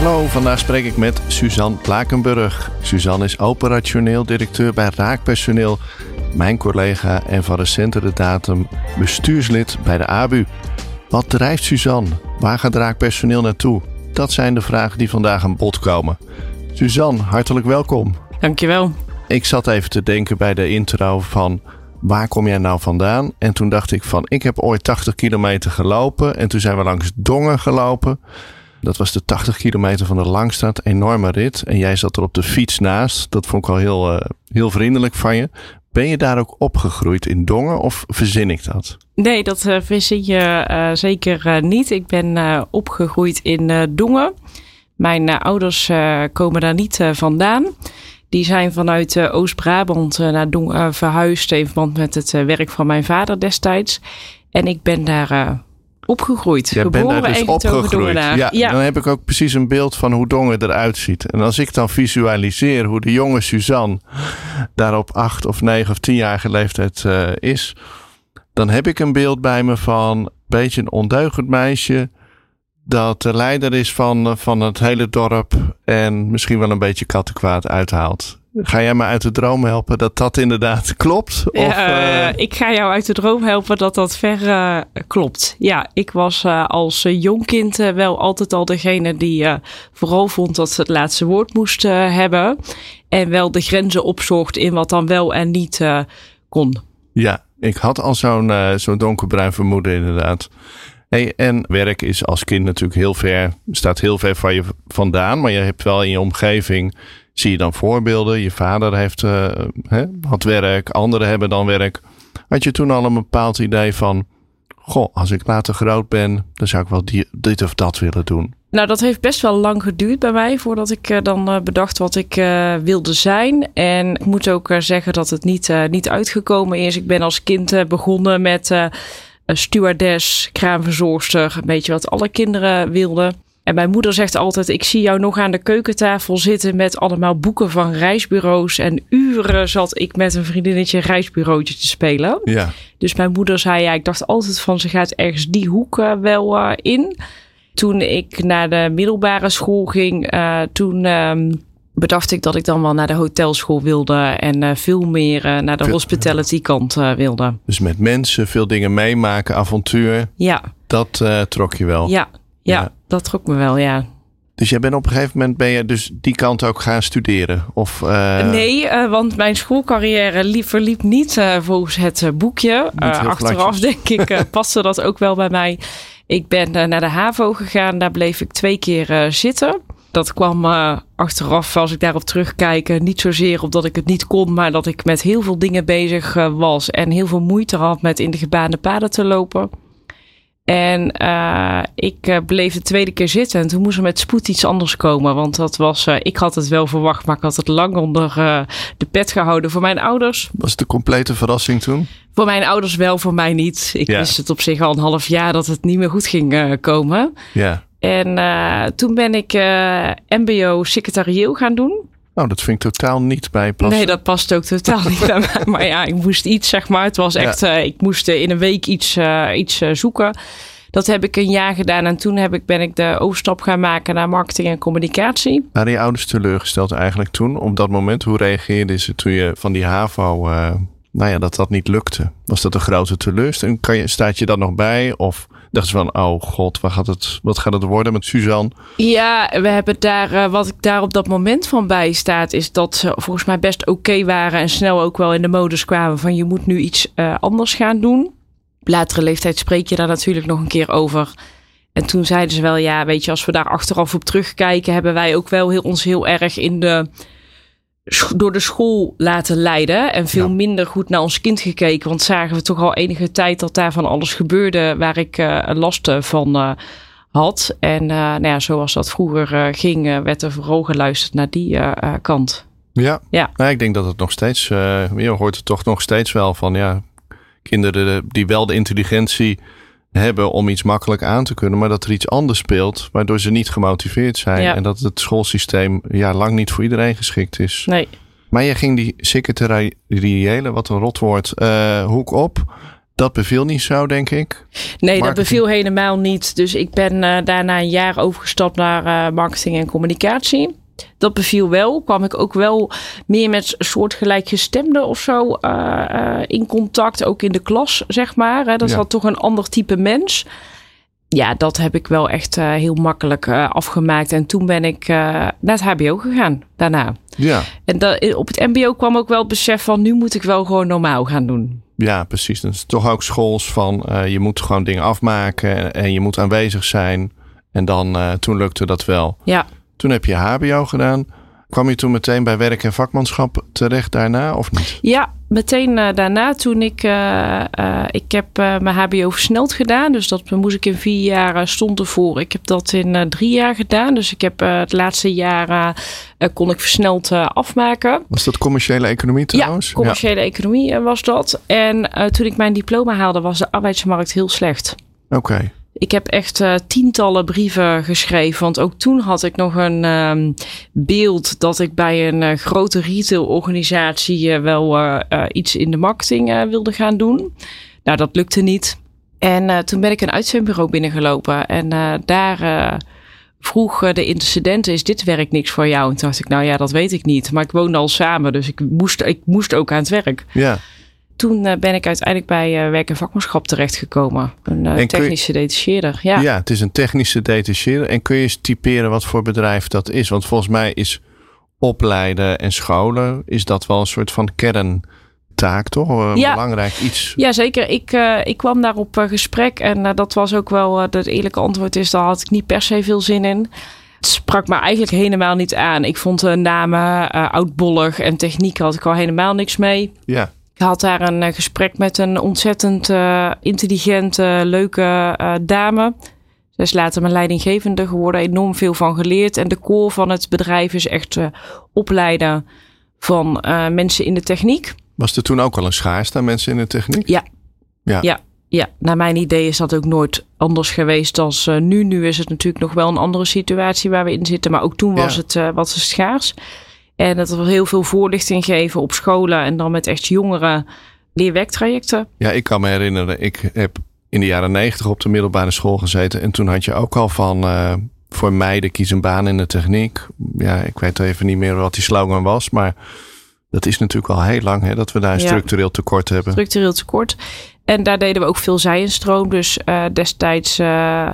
Hallo, vandaag spreek ik met Suzanne Plakenburg. Suzanne is operationeel directeur bij Raakpersoneel, mijn collega en van recentere datum bestuurslid bij de ABU. Wat drijft Suzanne? Waar gaat Raakpersoneel naartoe? Dat zijn de vragen die vandaag aan bod komen. Suzanne, hartelijk welkom. Dankjewel. Ik zat even te denken bij de intro van waar kom jij nou vandaan? En toen dacht ik van ik heb ooit 80 kilometer gelopen en toen zijn we langs Dongen gelopen. Dat was de 80 kilometer van de Langstraat, enorme rit. En jij zat er op de fiets naast. Dat vond ik al heel, uh, heel vriendelijk van je. Ben je daar ook opgegroeid in Dongen of verzin ik dat? Nee, dat uh, verzin je uh, zeker niet. Ik ben opgegroeid in Dongen. Mijn ouders komen daar niet vandaan. Die zijn vanuit Oost-Brabant naar Dongen verhuisd in verband met het werk van mijn vader destijds. En ik ben daar opgegroeid. Jij geboren bent daar dus opgegroeid. Ja, Ja. dan heb ik ook precies een beeld van hoe Dongen eruit ziet. En als ik dan visualiseer hoe de jonge Suzanne daar op acht of negen of tienjarige leeftijd eh, is, dan heb ik een beeld bij me van een beetje een ondeugend meisje dat de leider is van, van het hele dorp en misschien wel een beetje kattenkwaad uithaalt. Ga jij me uit de droom helpen dat dat inderdaad klopt? Of, Eh, eh, ik ga jou uit de droom helpen dat dat ver eh, klopt. Ja, ik was als jong kind eh, wel altijd al degene die vooral vond dat ze het laatste woord moest hebben. En wel de grenzen opzocht in wat dan wel en niet kon. Ja, ik had al zo'n zo'n donkerbruin vermoeden inderdaad. Hey, en werk is als kind natuurlijk heel ver, staat heel ver van je vandaan. Maar je hebt wel in je omgeving, zie je dan voorbeelden. Je vader heeft, eh, hè, had werk, anderen hebben dan werk. Had je toen al een bepaald idee van, goh, als ik later groot ben, dan zou ik wel die, dit of dat willen doen. Nou, dat heeft best wel lang geduurd bij mij voordat ik eh, dan eh, bedacht wat ik eh, wilde zijn. En ik moet ook zeggen dat het niet, eh, niet uitgekomen is. Ik ben als kind begonnen met eh, stewardess, kraamverzorgster, een beetje wat alle kinderen wilden. En mijn moeder zegt altijd: Ik zie jou nog aan de keukentafel zitten met allemaal boeken van reisbureaus. En uren zat ik met een vriendinnetje een reisbureautje te spelen. Ja, Dus mijn moeder zei, ja, ik dacht altijd van ze gaat ergens die hoek eh, wel eh, in. Toen ik naar de middelbare school ging, eh, toen ehm, bedacht ik dat ik dan wel naar de hotelschool wilde en eh, veel meer eh, naar de Veel- hospitality kant eh, wilde. dus met mensen veel dingen meemaken, avontuur, Ja, dat trok je wel. ja, ja, Ja. dat trok me wel, ja. Dus jij bent op een gegeven moment ben je dus die kant ook gaan studeren? Of, nee, want mijn schoolcarrière liep, verliep niet volgens het boekje. Achteraf denk ik paste dat ook wel bij mij. Ik ben naar de HAVO gegaan. Daar bleef ik twee keer zitten. Dat kwam eh, achteraf, als ik daarop terugkijk, eh, niet zozeer omdat ik het niet kon, maar dat ik met heel veel dingen bezig eh, was en heel veel moeite had met in de gebaande paden te lopen. En ik bleef de tweede keer zitten en toen moest er met spoed iets anders komen. Want dat was, ik had het wel verwacht, maar ik had het lang onder de pet gehouden voor mijn ouders. Was het een complete verrassing toen? Voor mijn ouders wel, voor mij niet. Ik Ja. wist het op zich al een half jaar dat het niet meer goed ging komen. Ja. En eh, toen ben ik eh, MBO secretarieel gaan doen. Nou, dat vind ik totaal niet bij passen. Nee, dat past ook totaal niet bij mij. Maar ja, ik moest iets, zeg maar. Het was Ja. echt, eh, ik moest in een week iets, iets zoeken. Dat heb ik een jaar gedaan. En toen heb ik, ben ik de overstap gaan maken naar marketing en communicatie. Waren je ouders teleurgesteld eigenlijk toen? Op dat moment, hoe reageerden ze toen je van die HAVO, nou ja, dat dat niet lukte? Was dat een grote teleurstelling? Kan je, staat je dat nog bij? Of dachten ze van, oh god, wat gaat het, wat gaat het worden met Suzanne? Ja, we hebben daar, eh, wat ik daar op dat moment van bij staat, is dat ze volgens mij best oké waren en snel ook wel in de modus kwamen van je moet nu iets eh, anders gaan doen. Latere leeftijd spreek je daar natuurlijk nog een keer over. En toen zeiden ze wel, ja, weet je, als we daar achteraf op terugkijken, hebben wij ook wel heel, ons heel erg in de, door de school laten leiden. En veel Ja. minder goed naar ons kind gekeken. Want zagen we toch al enige tijd dat daar van alles gebeurde waar ik eh last van eh, had. En nou ja, zoals dat vroeger ging, werd er vooral geluisterd naar die kant. Ja, ja. Nou, ik denk dat het nog steeds, je hoort het toch nog steeds wel van ja, kinderen die wel de intelligentie hebben om iets makkelijk aan te kunnen, maar dat er iets anders speelt, waardoor ze niet gemotiveerd zijn. En dat het schoolsysteem ja, lang niet voor iedereen geschikt is. Nee. Maar je ging die secretariële, wat een rotwoord, uh, hoek op. Dat beviel niet zo, denk ik. Nee, dat beviel helemaal niet. Dus ik ben uh, daarna een jaar overgestapt naar uh, marketing en communicatie. Dat beviel wel. Kwam ik ook wel meer met soortgelijk gestemden of zo uh, in contact. Ook in de klas, zeg maar. Hè. Dat is ja. toch een ander type mens. Ja, dat heb ik wel echt uh, heel makkelijk afgemaakt. En toen ben ik naar het HBO gegaan daarna. Ja. En dat, op het MBO kwam ook wel het besef van nu moet ik wel gewoon normaal gaan doen. Ja, precies. Dat is toch ook schools van je moet gewoon dingen afmaken en je moet aanwezig zijn. En dan toen lukte dat wel. Ja. Toen heb je HBO gedaan. Kwam je toen meteen bij werk en vakmanschap terecht daarna of niet? Ja, meteen uh, daarna toen ik... Uh, uh, ik heb mijn HBO versneld gedaan. Dus dat moest ik in vier jaar stond ervoor. Ik heb dat in drie jaar gedaan. Dus ik heb het laatste jaar kon ik versneld afmaken. Was dat commerciële economie trouwens? Ja, commerciële economie was dat. En toen ik mijn diploma haalde was de arbeidsmarkt heel slecht. Oké. Ik heb echt uh, tientallen brieven geschreven. Want ook toen had ik nog een um, beeld dat ik bij een uh, grote retailorganisatie uh, wel iets in de marketing wilde gaan doen. Nou, dat lukte niet. En toen ben ik een uitzendbureau binnengelopen. En daar vroeg de intercedent, is dit werk niks voor jou? En toen dacht ik, nou ja, dat weet ik niet. Maar ik woonde al samen, dus ik moest, ik moest ook aan het werk. Ja toen uh, ben ik uiteindelijk bij uh, werk en vakmanschap terechtgekomen. Een uh, technische je, detacheerder. Ja. ja, het is een technische detacheerder. En kun je eens typeren wat voor bedrijf dat is? Want volgens mij is opleiden en scholen, is dat wel een soort van kerntaak, toch? Een ja. belangrijk iets. Ja, zeker. Ik, ik kwam daar op gesprek en dat was ook wel het eerlijke antwoord is, daar had ik niet per se veel zin in. Het sprak me eigenlijk helemaal niet aan. Ik vond de namen oudbollig en techniek had ik al helemaal niks mee. Ja. Ik had daar een eh, gesprek met een ontzettend uh, intelligente, leuke uh, dame. Zij is later mijn leidinggevende geworden, enorm veel van geleerd. En de core van het bedrijf is echt uh, opleiden van mensen in de techniek. Was er toen ook al een schaarste aan mensen in de techniek? Ja. Ja. ja. Ja, naar mijn idee is dat ook nooit anders geweest als nu. Nu is het natuurlijk nog wel een andere situatie waar we in zitten. Maar ook toen was het wat schaars. En dat er heel veel voorlichting geven op scholen en dan met echt jongere leerwerktrajecten. Ja, ik kan me herinneren, ik heb in de jaren negentig op de middelbare school gezeten. En toen had je ook al van uh, voor meiden kies een baan in de techniek. Ja, ik weet even niet meer wat die slogan was, maar dat is natuurlijk al heel lang hè, dat we daar een structureel tekort hebben. Structureel tekort. En daar deden we ook veel zijinstroom. Dus uh, destijds uh,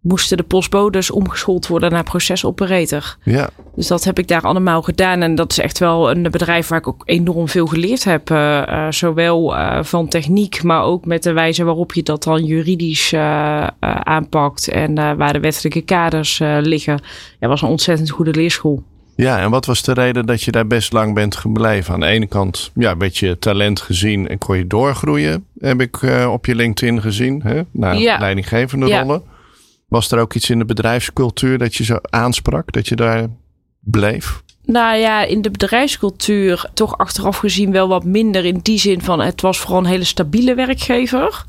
moesten de postbodes omgeschoold worden naar procesoperator. Ja. Dus dat heb ik daar allemaal gedaan. En dat is echt wel een bedrijf waar ik ook enorm veel geleerd heb. Uh, uh, zowel uh, van techniek, maar ook met de wijze waarop je dat dan juridisch aanpakt. En waar de wettelijke kaders liggen. Ja, was een ontzettend goede leerschool. Ja, en wat was de reden dat je daar best lang bent gebleven? Aan de ene kant, ja, werd je talent gezien en kon je doorgroeien. Heb ik op je LinkedIn gezien, hè? naar ja. leidinggevende ja. rollen. Was er ook iets in de bedrijfscultuur dat je zo aansprak, dat je daar bleef? Nou ja, in de bedrijfscultuur toch achteraf gezien wel wat minder. In die zin van het was vooral een hele stabiele werkgever.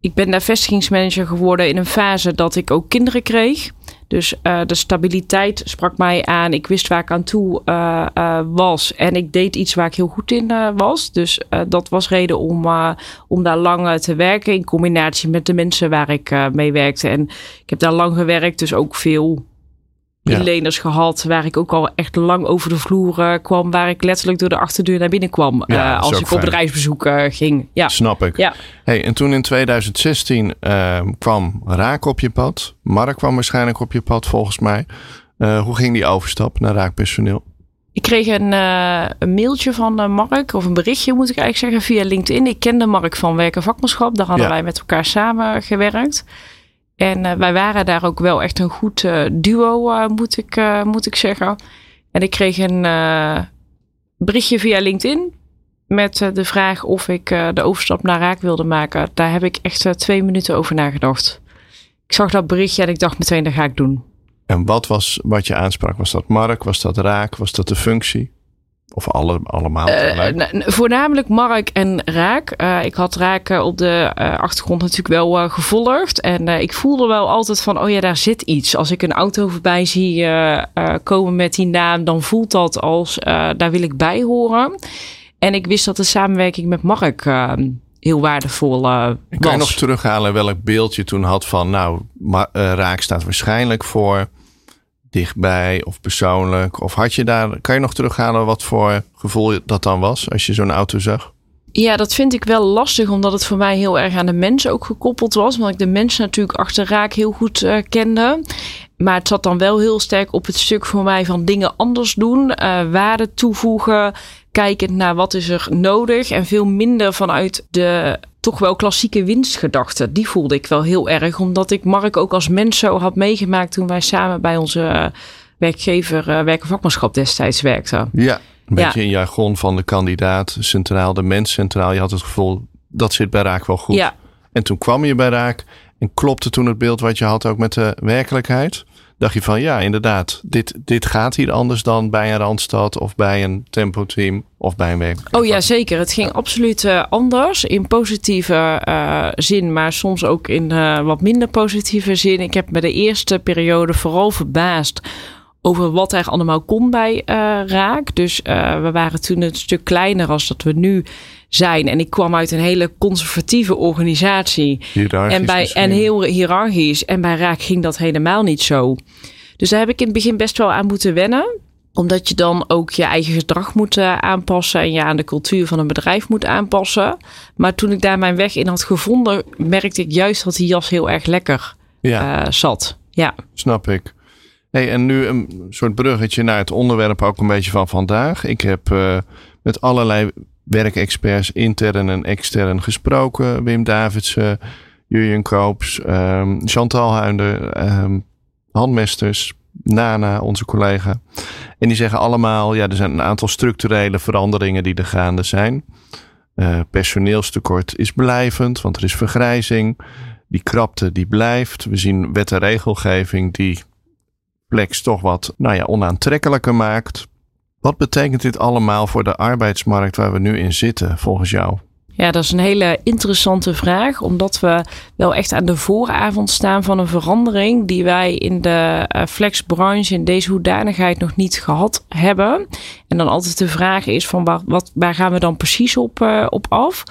Ik ben daar vestigingsmanager geworden in een fase dat ik ook kinderen kreeg. Dus uh, de stabiliteit sprak mij aan. Ik wist waar ik aan toe uh, uh, was. En ik deed iets waar ik heel goed in was. Dus dat was reden om, om daar lang te werken. In combinatie met de mensen waar ik mee werkte. En ik heb daar lang gewerkt. Dus ook veel inleners gehad. Waar ik ook al echt lang over de vloer uh, kwam. Waar ik letterlijk door de achterdeur naar binnen kwam. Ja, uh, als ik op bedrijfsbezoek uh, ging. Ja. Snap ik. Ja. Hey, en toen in 2016 ehm, kwam Raak op je pad. Mark kwam waarschijnlijk op je pad volgens mij. hoe ging die overstap naar raakpersoneel? Ik kreeg een, een mailtje van Mark, of een berichtje moet ik eigenlijk zeggen, via LinkedIn. Ik kende Mark van Werken Vakmanschap. Daar hadden wij met elkaar samen gewerkt. En uh, wij waren daar ook wel echt een goed uh, duo, uh, moet, ik, moet ik zeggen. En ik kreeg een berichtje via LinkedIn met de vraag of ik de overstap naar Raak wilde maken. Daar heb ik echt twee minuten over nagedacht. ik zag dat berichtje en ik dacht meteen, dat ga ik doen. En wat was wat je aansprak? Was dat mark? Was dat raak? Was dat de functie? Of alle, allemaal uh, voornamelijk Mark en Raak. Uh, ik had Raak op de uh, achtergrond natuurlijk wel gevolgd. En ik voelde wel altijd van, oh ja, daar zit iets. Als ik een auto voorbij zie komen met die naam, dan voelt dat als, daar wil ik bij horen. En ik wist dat de samenwerking met Mark heel waardevol was. Ik kan je nog terughalen welk beeld je toen had van, nou, Raak staat waarschijnlijk voor dichtbij of persoonlijk? Of had je daar, kan je nog terughalen wat voor gevoel dat dan was als je zo'n auto zag? Ja, dat vind ik wel lastig, omdat het voor mij heel erg aan de mensen ook gekoppeld was. Omdat ik de mensen natuurlijk achter raak heel goed uh, kende. Maar het zat dan wel heel sterk op het stuk voor mij van dingen anders doen, uh, waarde toevoegen, kijkend naar wat is er nodig en veel minder vanuit de toch wel klassieke winstgedachte. Die voelde ik wel heel erg, omdat ik Mark ook als mens zo had meegemaakt toen wij samen bij onze uh, werkgever uh, werkenvakmanschap destijds werkten. Ja, een beetje in jargon van de kandidaat centraal, de mens centraal. Je had het gevoel, dat zit bij Raak wel goed. Ja. En toen kwam je bij Raak en klopte toen het beeld wat je had ook met de werkelijkheid? Dacht je van ja, inderdaad, dit, dit gaat hier anders dan bij een Randstad of bij een Tempo Team of bij een werk. Oh ja, zeker. Het ging absoluut uh, anders in positieve uh, zin, maar soms ook in uh, wat minder positieve zin. Ik heb me de eerste periode vooral verbaasd over wat er allemaal kon bij Raak. Dus we waren toen een stuk kleiner als dat we nu zijn. En ik kwam uit een hele conservatieve organisatie. En, bij, en heel hiërarchisch. En bij Raak ging dat helemaal niet zo. Dus daar heb ik in het begin best wel aan moeten wennen omdat je dan ook je eigen gedrag moet uh, aanpassen en je aan de cultuur van een bedrijf moet aanpassen. Maar toen ik daar mijn weg in had gevonden, merkte ik juist dat die jas heel erg lekker ja. uh, zat. Ja, snap ik. Hey, en nu een soort bruggetje naar het onderwerp ook een beetje van vandaag. Ik heb uh, met allerlei werkexperts intern en extern gesproken. Wim Davidsen, Julian Koops, um, Chantal Huinder, um, handmesters, Nana, onze collega. En die zeggen allemaal, ja, er zijn een aantal structurele veranderingen die er gaande zijn. Uh, personeelstekort is blijvend, want er is vergrijzing. Die krapte, die blijft. We zien wet en regelgeving die flex toch wat nou ja, onaantrekkelijker maakt. Wat betekent dit allemaal voor de arbeidsmarkt waar we nu in zitten, volgens jou? Ja, dat is een hele interessante vraag, omdat we wel echt aan de vooravond staan van een verandering die wij in de uh, flexbranche in deze hoedanigheid nog niet gehad hebben. En dan altijd de vraag is van waar, wat, waar gaan we dan precies op, uh, op af?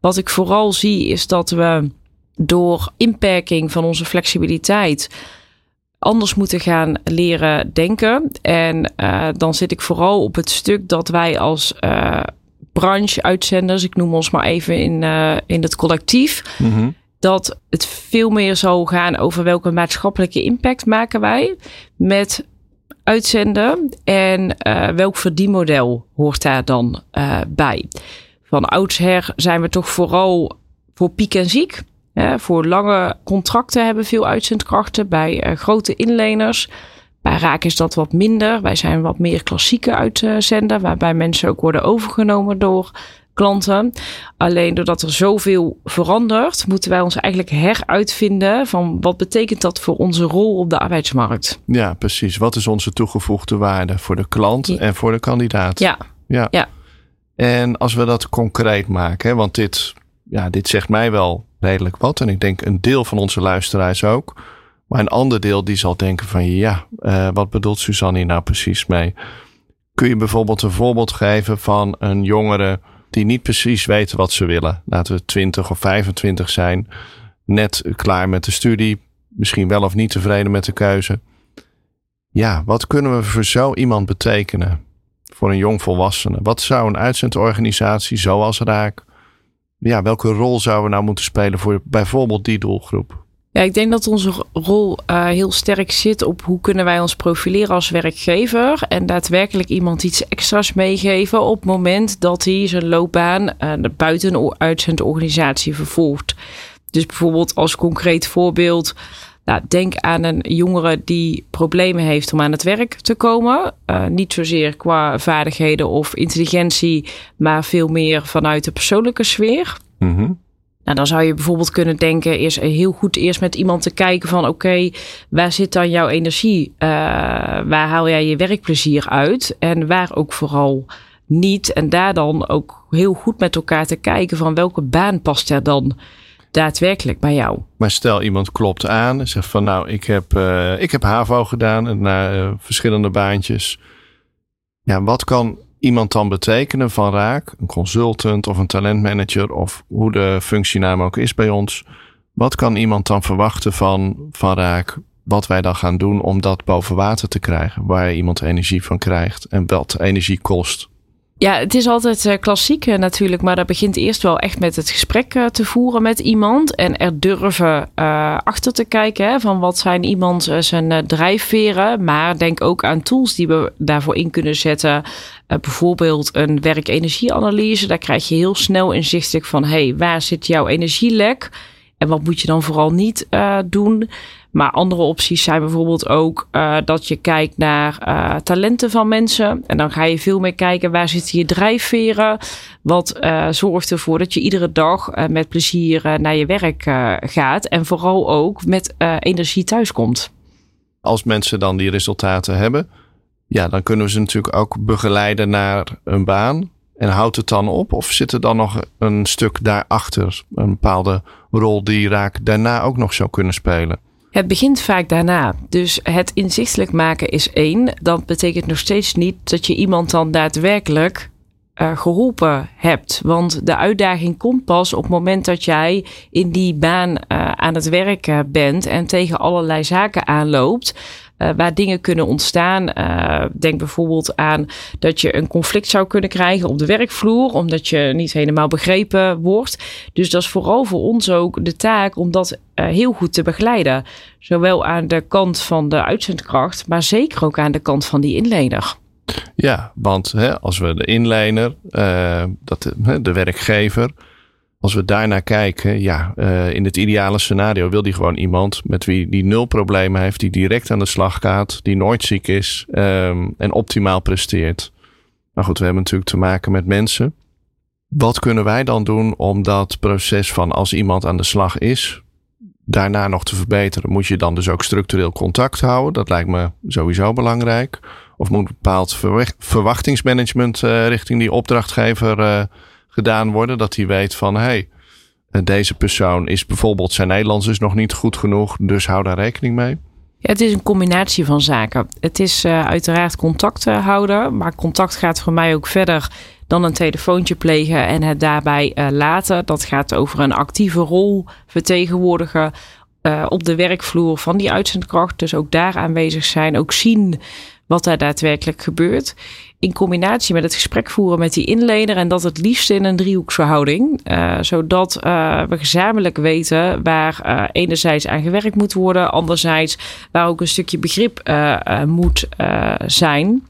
Wat ik vooral zie is dat we door inperking van onze flexibiliteit anders moeten gaan leren denken. En uh, dan zit ik vooral op het stuk dat wij als uh, branche-uitzenders, ik noem ons maar even in, uh, in het collectief, mm -hmm. dat het veel meer zal gaan over welke maatschappelijke impact maken wij met uitzenden en welk verdienmodel hoort daar dan bij. Van oudsher zijn we toch vooral voor piek en ziek voor lange contracten hebben veel uitzendkrachten bij uh, grote inleners. Bij Raak is dat wat minder. Wij zijn wat meer klassieke uitzender, waarbij mensen ook worden overgenomen door klanten. Alleen doordat er zoveel verandert, moeten wij ons eigenlijk heruitvinden van wat betekent dat voor onze rol op de arbeidsmarkt. Ja, precies. Wat is onze toegevoegde waarde voor de klant en voor de kandidaat? Ja. ja. ja. En als we dat concreet maken, want dit, ja, dit zegt mij wel redelijk wat. En ik denk een deel van onze luisteraars ook. Maar een ander deel die zal denken van ja, uh, wat bedoelt Suzanne hier nou precies mee? Kun je bijvoorbeeld een voorbeeld geven van een jongere die niet precies weet wat ze willen? Laten we 20 of 25 zijn, net klaar met de studie, misschien wel of niet tevreden met de keuze. Ja, wat kunnen we voor zo iemand betekenen? Voor een jong volwassene? Wat zou een uitzendorganisatie zoals Raak ja, welke rol zouden we nou moeten spelen voor bijvoorbeeld die doelgroep? Ja, ik denk dat onze rol uh, heel sterk zit op hoe kunnen wij ons profileren als werkgever en daadwerkelijk iemand iets extra's meegeven op het moment dat hij zijn loopbaan uh, buiten een uitzendorganisatie vervolgt. Dus bijvoorbeeld als concreet voorbeeld, nou, denk aan een jongere die problemen heeft om aan het werk te komen. Uh, niet zozeer qua vaardigheden of intelligentie, maar veel meer vanuit de persoonlijke sfeer. Mm Nou, dan zou je bijvoorbeeld kunnen denken, is heel goed eerst met iemand te kijken van oké, waar zit dan jouw energie? Uh, waar haal jij je werkplezier uit? En waar ook vooral niet. En daar dan ook heel goed met elkaar te kijken van welke baan past er dan daadwerkelijk bij jou. Maar stel iemand klopt aan en zegt van nou, ik heb, uh, ik heb HAVO gedaan naar uh, verschillende baantjes. Ja, wat kan iemand dan betekenen van raak? Een consultant of een talentmanager of hoe de functienaam ook is bij ons. Wat kan iemand dan verwachten van, van raak? Wat wij dan gaan doen om dat boven water te krijgen. Waar iemand energie van krijgt en wat energie kost. Ja, het is altijd uh, klassiek uh, natuurlijk, maar dat begint eerst wel echt met het gesprek uh, te voeren met iemand en er durven achter te kijken hè, van wat zijn iemand zijn drijfveren. Maar denk ook aan tools die we daarvoor in kunnen zetten. bijvoorbeeld een werkenergieanalyse. Daar krijg je heel snel inzichtelijk van hey, waar zit jouw energielek en wat moet je dan vooral niet doen. Maar andere opties zijn bijvoorbeeld ook uh, dat je kijkt naar uh, talenten van mensen. En dan ga je veel meer kijken waar zitten je drijfveren. Wat uh, zorgt ervoor dat je iedere dag met plezier naar je werk gaat. En vooral ook met energie thuiskomt. Als mensen dan die resultaten hebben, ja, dan kunnen we ze natuurlijk ook begeleiden naar een baan. En houdt het dan op? Of zit er dan nog een stuk daarachter? Een bepaalde rol die raak daarna ook nog zou kunnen spelen? Het begint vaak daarna. Dus het inzichtelijk maken is één. Dat betekent nog steeds niet dat je iemand dan daadwerkelijk uh, geholpen hebt. Want de uitdaging komt pas op het moment dat jij in die baan uh, aan het werken bent en tegen allerlei zaken aanloopt. Uh, waar dingen kunnen ontstaan. Uh, denk bijvoorbeeld aan dat je een conflict zou kunnen krijgen op de werkvloer, omdat je niet helemaal begrepen wordt. Dus dat is vooral voor ons ook de taak om dat uh, heel goed te begeleiden. Zowel aan de kant van de uitzendkracht, maar zeker ook aan de kant van die inlener. Ja, want hè, als we de inlener, dat, de werkgever, als we daarnaar kijken, ja, uh, in het ideale scenario wil die gewoon iemand met wie die nul problemen heeft, die direct aan de slag gaat, die nooit ziek is um, en optimaal presteert. Maar goed, we hebben natuurlijk te maken met mensen. Wat kunnen wij dan doen om dat proces van als iemand aan de slag is, daarna nog te verbeteren? Moet je dan dus ook structureel contact houden? Dat lijkt me sowieso belangrijk. Of moet bepaald verwachtingsmanagement uh, richting die opdrachtgever uh, gedaan worden. Dat hij weet van hey, deze persoon is bijvoorbeeld zijn Nederlands is nog niet goed genoeg, dus hou daar rekening mee. Ja, het is een combinatie van zaken. Het is uh, uiteraard contact houden, maar contact gaat voor mij ook verder dan een telefoontje plegen en het daarbij laten. Dat gaat over een actieve rol vertegenwoordigen op de werkvloer van die uitzendkracht. Dus ook daar aanwezig zijn, ook zien wat daar daadwerkelijk gebeurt. In combinatie met het gesprek voeren met die inlener en dat het liefst in een driehoeksverhouding. Uh, zodat uh, we gezamenlijk weten waar uh, enerzijds aan gewerkt moet worden, anderzijds waar ook een stukje begrip moet zijn.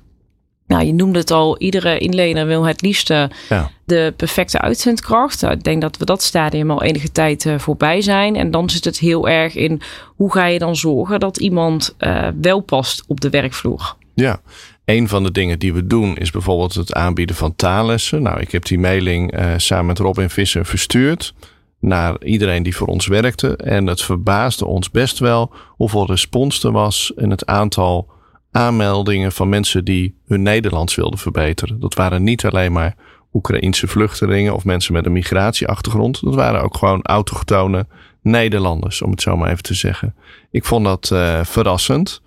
Nou, je noemde het al, iedere inlener wil het liefste ja. de perfecte uitzendkracht. Nou, ik denk dat we dat stadium al enige tijd voorbij zijn. En dan zit het heel erg in hoe ga je dan zorgen dat iemand wel past op de werkvloer. Ja, een van de dingen die we doen is bijvoorbeeld het aanbieden van taallessen. Nou, ik heb die mailing uh, samen met Robin Visser verstuurd naar iedereen die voor ons werkte. En het verbaasde ons best wel hoeveel respons er was en het aantal aanmeldingen van mensen die hun Nederlands wilden verbeteren. Dat waren niet alleen maar Oekraïense vluchtelingen of mensen met een migratieachtergrond. Dat waren ook gewoon autochtone Nederlanders, om het zo maar even te zeggen. Ik vond dat uh, verrassend.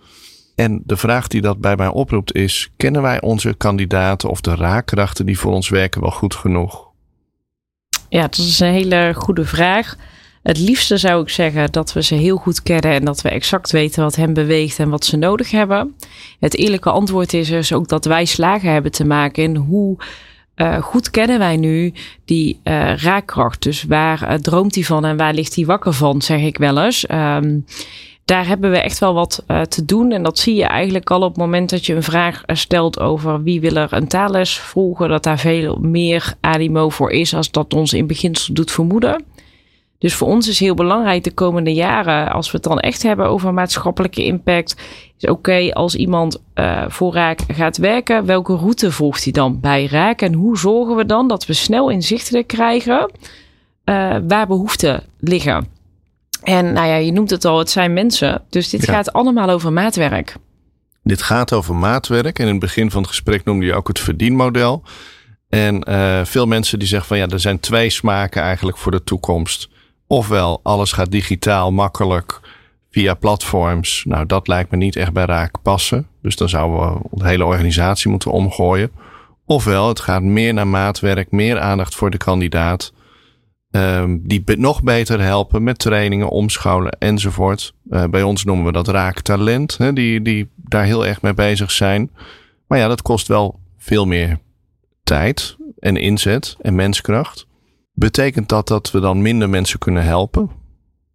En de vraag die dat bij mij oproept is: kennen wij onze kandidaten of de raakkrachten die voor ons werken wel goed genoeg? Ja, dat is een hele goede vraag. Het liefste zou ik zeggen dat we ze heel goed kennen en dat we exact weten wat hen beweegt en wat ze nodig hebben. Het eerlijke antwoord is dus ook dat wij slagen hebben te maken in hoe uh, goed kennen wij nu die uh, raakkracht. Dus waar uh, droomt hij van en waar ligt hij wakker van, zeg ik wel eens. Um, daar hebben we echt wel wat uh, te doen. En dat zie je eigenlijk al op het moment dat je een vraag stelt over wie wil er een taalles volgen. Dat daar veel meer animo voor is als dat ons in beginsel doet vermoeden. Dus voor ons is heel belangrijk de komende jaren, als we het dan echt hebben over maatschappelijke impact, is oké als iemand uh, voor Raak gaat werken, welke route volgt hij dan bij Raak en hoe zorgen we dan dat we snel inzichtelijk krijgen waar behoeften liggen. En nou ja, je noemt het al, het zijn mensen. Dus dit gaat allemaal over maatwerk. Dit gaat over maatwerk. En in het begin van het gesprek noemde je ook het verdienmodel. En uh, veel mensen die zeggen van ja, er zijn twee smaken eigenlijk voor de toekomst. Ofwel, alles gaat digitaal, makkelijk, via platforms. Nou, dat lijkt me niet echt bij Raak passen. Dus dan zouden we de hele organisatie moeten omgooien. Ofwel, het gaat meer naar maatwerk, meer aandacht voor de kandidaat. Um, die nog beter helpen met trainingen, omscholen enzovoort. Uh, bij ons noemen we dat raak talent, hè, die, die daar heel erg mee bezig zijn. Maar ja, dat kost wel veel meer tijd en inzet en menskracht. Betekent dat dat we dan minder mensen kunnen helpen?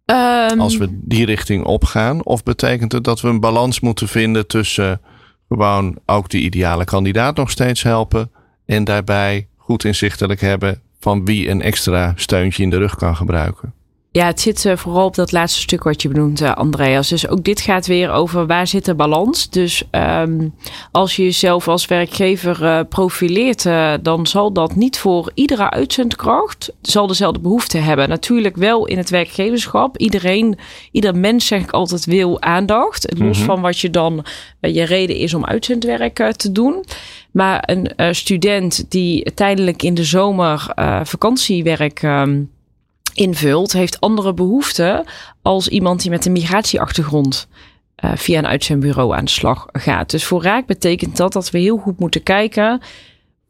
Um, als we die richting opgaan? Of betekent het dat we een balans moeten vinden tussen gewoon ook de ideale kandidaat nog steeds helpen en daarbij goed inzichtelijk hebben van wie een extra steuntje in de rug kan gebruiken. Ja, het zit uh, vooral op dat laatste stuk wat je benoemt, uh, Andreas. Dus ook dit gaat weer over waar zit de balans. Dus um, als je jezelf als werkgever uh, profileert, dan zal dat niet voor iedere uitzendkracht zal dezelfde behoefte hebben. Natuurlijk wel in het werkgeverschap. Iedereen, ieder mens zeg ik altijd wil aandacht. Los -hmm. van wat je dan je reden is om uitzendwerk te doen. Maar een student die tijdelijk in de zomer vakantiewerk um, invult, heeft andere behoeften als iemand die met een migratieachtergrond uh, via een uitzendbureau aan de slag gaat. Dus voor Raak betekent dat dat we heel goed moeten kijken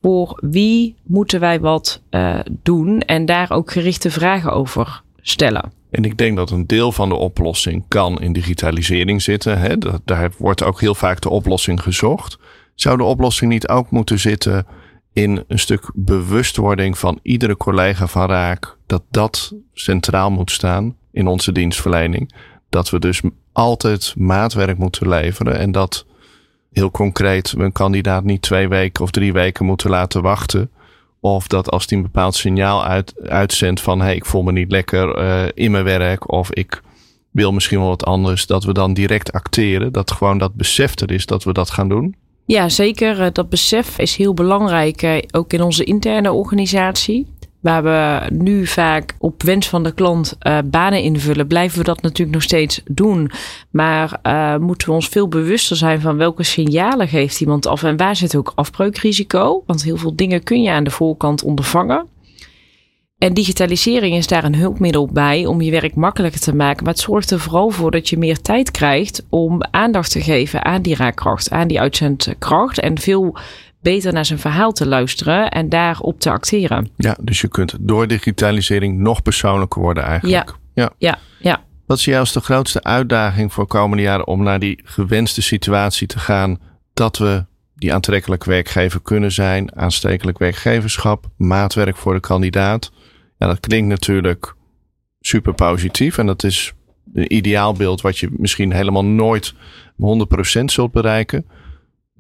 voor wie moeten wij wat uh, doen en daar ook gerichte vragen over stellen. En ik denk dat een deel van de oplossing kan in digitalisering zitten. Hè? Daar wordt ook heel vaak de oplossing gezocht. Zou de oplossing niet ook moeten zitten in een stuk bewustwording van iedere collega van Raak dat dat centraal moet staan in onze dienstverlening. Dat we dus altijd maatwerk moeten leveren en dat heel concreet we een kandidaat niet twee weken of drie weken moeten laten wachten. Of dat als die een bepaald signaal uit, uitzendt van hey, ik voel me niet lekker uh, in mijn werk of ik wil misschien wel wat anders, dat we dan direct acteren. Dat gewoon dat besef er is dat we dat gaan doen. Ja, zeker. Dat besef is heel belangrijk, ook in onze interne organisatie. Waar we nu vaak op wens van de klant uh, banen invullen, blijven we dat natuurlijk nog steeds doen. Maar uh, moeten we ons veel bewuster zijn van welke signalen geeft iemand af en waar zit ook afbreukrisico? Want heel veel dingen kun je aan de voorkant ondervangen. En digitalisering is daar een hulpmiddel bij om je werk makkelijker te maken. Maar het zorgt er vooral voor dat je meer tijd krijgt om aandacht te geven aan die raakkracht, aan die uitzendkracht. En veel beter naar zijn verhaal te luisteren en daarop te acteren. Ja, dus je kunt door digitalisering nog persoonlijker worden eigenlijk. Ja, ja, ja. ja. Wat zie jij als de grootste uitdaging voor komende jaren om naar die gewenste situatie te gaan dat we die aantrekkelijk werkgever kunnen zijn, aanstekelijk werkgeverschap, maatwerk voor de kandidaat? Ja, dat klinkt natuurlijk super positief en dat is een ideaalbeeld wat je misschien helemaal nooit 100% zult bereiken.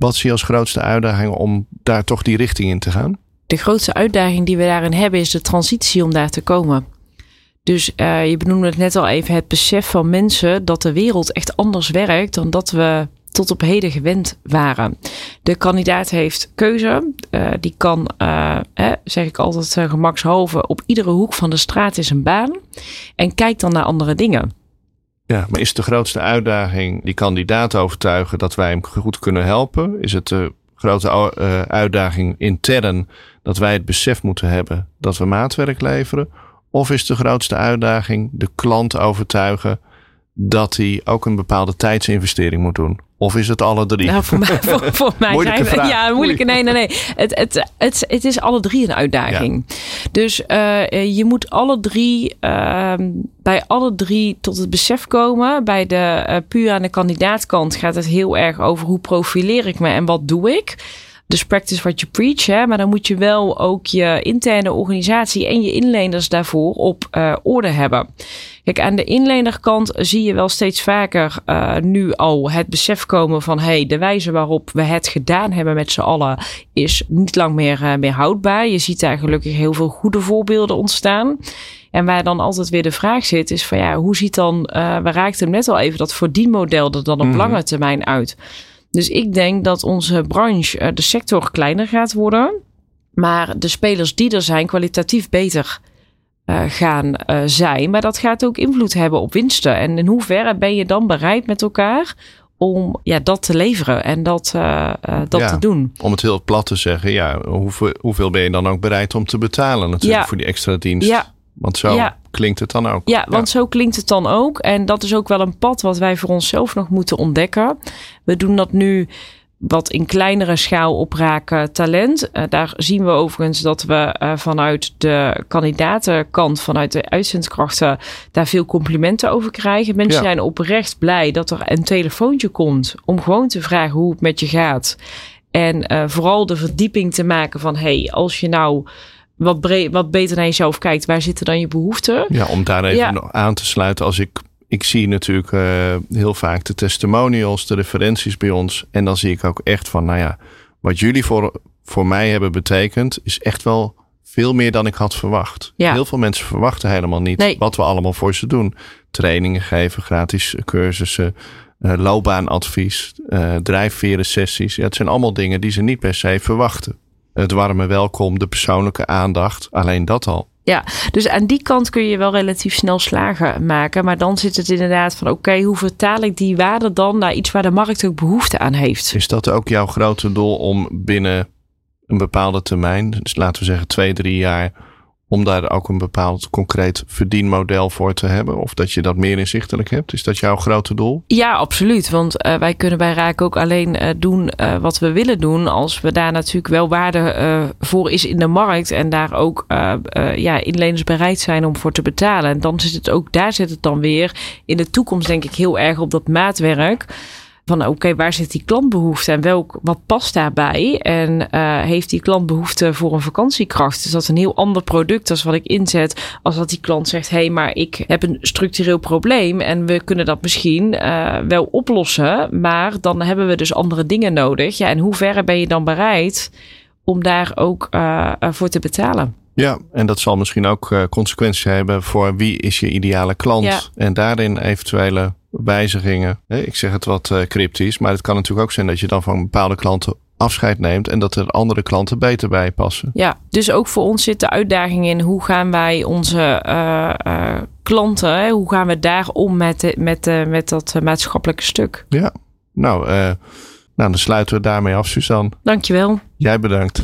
Wat zie je als grootste uitdaging om daar toch die richting in te gaan? De grootste uitdaging die we daarin hebben is de transitie om daar te komen. Dus uh, je benoemde het net al even, het besef van mensen dat de wereld echt anders werkt dan dat we tot op heden gewend waren. De kandidaat heeft keuze. Uh, die kan, hè, zeg ik altijd gemakshalve, op iedere hoek van de straat is een baan. En kijkt dan naar andere dingen. Ja, maar is de grootste uitdaging die kandidaat overtuigen dat wij hem goed kunnen helpen? Is het de grote uh, uitdaging intern dat wij het besef moeten hebben dat we maatwerk leveren? Of is de grootste uitdaging de klant overtuigen dat hij ook een bepaalde tijdsinvestering moet doen? Of is het alle drie? Nou, voor mij, voor, voor mij moeilijke zijn. Ja, moeilijke. Nee, nee, nee. Het, het, het, het is alle drie een uitdaging. Ja. Dus uh, je moet alle drie, uh, bij alle drie tot het besef komen. Bij de uh, puur aan de kandidaatkant gaat het heel erg over hoe profileer ik me en wat doe ik. Dus practice what you preach. Hè? Maar dan moet je wel ook je interne organisatie en je inleners daarvoor op uh, orde hebben. Kijk, aan de inlenerkant zie je wel steeds vaker uh, nu al het besef komen van hey, de wijze waarop we het gedaan hebben met z'n allen is niet lang meer, uh, meer houdbaar. Je ziet daar gelukkig heel veel goede voorbeelden ontstaan. En waar dan altijd weer de vraag zit, is van ja, hoe ziet dan, we raakten net al even dat verdienmodel er dan op mm. lange termijn uit? Dus ik denk dat onze branche, de sector kleiner gaat worden. Maar de spelers die er zijn, kwalitatief beter gaan zijn. Maar dat gaat ook invloed hebben op winsten. En in hoeverre ben je dan bereid met elkaar om ja, dat te leveren en dat, uh, dat te doen. Om het heel plat te zeggen, ja, hoeveel, hoeveel ben je dan ook bereid om te betalen natuurlijk voor die extra dienst? Ja. Want zo klinkt het dan ook. Ja, want zo klinkt het dan ook. En dat is ook wel een pad wat wij voor onszelf nog moeten ontdekken. We doen dat nu wat in kleinere schaal op raken talent. Uh, daar zien we overigens dat we uh, vanuit de kandidatenkant, vanuit de uitzendkrachten, daar veel complimenten over krijgen. Mensen zijn oprecht blij dat er een telefoontje komt om gewoon te vragen hoe het met je gaat. En uh, vooral de verdieping te maken van hey, als je nou wat, wat beter naar jezelf kijkt, waar zitten dan je behoeften? Ja, om daar even ja. aan te sluiten. Als ik ik zie natuurlijk uh, heel vaak de testimonials, de referenties bij ons. En dan zie ik ook echt van, nou ja, wat jullie voor, voor mij hebben betekend, is echt wel veel meer dan ik had verwacht. Ja. Heel veel mensen verwachten helemaal niet nee. wat we allemaal voor ze doen. Trainingen geven, gratis cursussen, uh, loopbaanadvies, uh, drijfveren sessies. Ja, het zijn allemaal dingen die ze niet per se verwachten. Het warme welkom, de persoonlijke aandacht, alleen dat al. Ja, dus aan die kant kun je wel relatief snel slagen maken. Maar dan zit het inderdaad van: oké, hoe vertaal ik die waarde dan naar iets waar de markt ook behoefte aan heeft? Is dat ook jouw grote doel om binnen een bepaalde termijn, dus laten we zeggen twee, drie jaar, om daar ook een bepaald concreet verdienmodel voor te hebben? Of dat je dat meer inzichtelijk hebt? Is dat jouw grote doel? Ja, absoluut. Want uh, wij kunnen bij Raak ook alleen uh, doen uh, wat we willen doen. Als we daar natuurlijk wel waarde voor is in de markt. En daar ook ja, inleners bereid zijn om voor te betalen. En dan zit het ook, daar zit het dan weer in de toekomst denk ik heel erg op dat maatwerk van oké, waar zit die klantbehoefte en welk, wat past daarbij? En uh, heeft die klant behoefte voor een vakantiekracht? Dus dat is een heel ander product als wat ik inzet. Als dat die klant zegt, hé, hey, maar ik heb een structureel probleem en we kunnen dat misschien uh, wel oplossen, maar dan hebben we dus andere dingen nodig. Ja, en hoe ver ben je dan bereid om daar ook uh, voor te betalen? Ja, en dat zal misschien ook consequenties hebben voor wie is je ideale klant. Ja. En daarin eventuele wijzigingen. Ik zeg het wat eh, cryptisch, maar het kan natuurlijk ook zijn dat je dan van bepaalde klanten afscheid neemt en dat er andere klanten beter bij passen. Ja, dus ook voor ons zit de uitdaging in hoe gaan wij onze uh, klanten, hoe gaan we daar om met, met, met dat maatschappelijke stuk? Ja, nou, nou, dan sluiten we daarmee af, Suzanne. Dankjewel. Jij bedankt.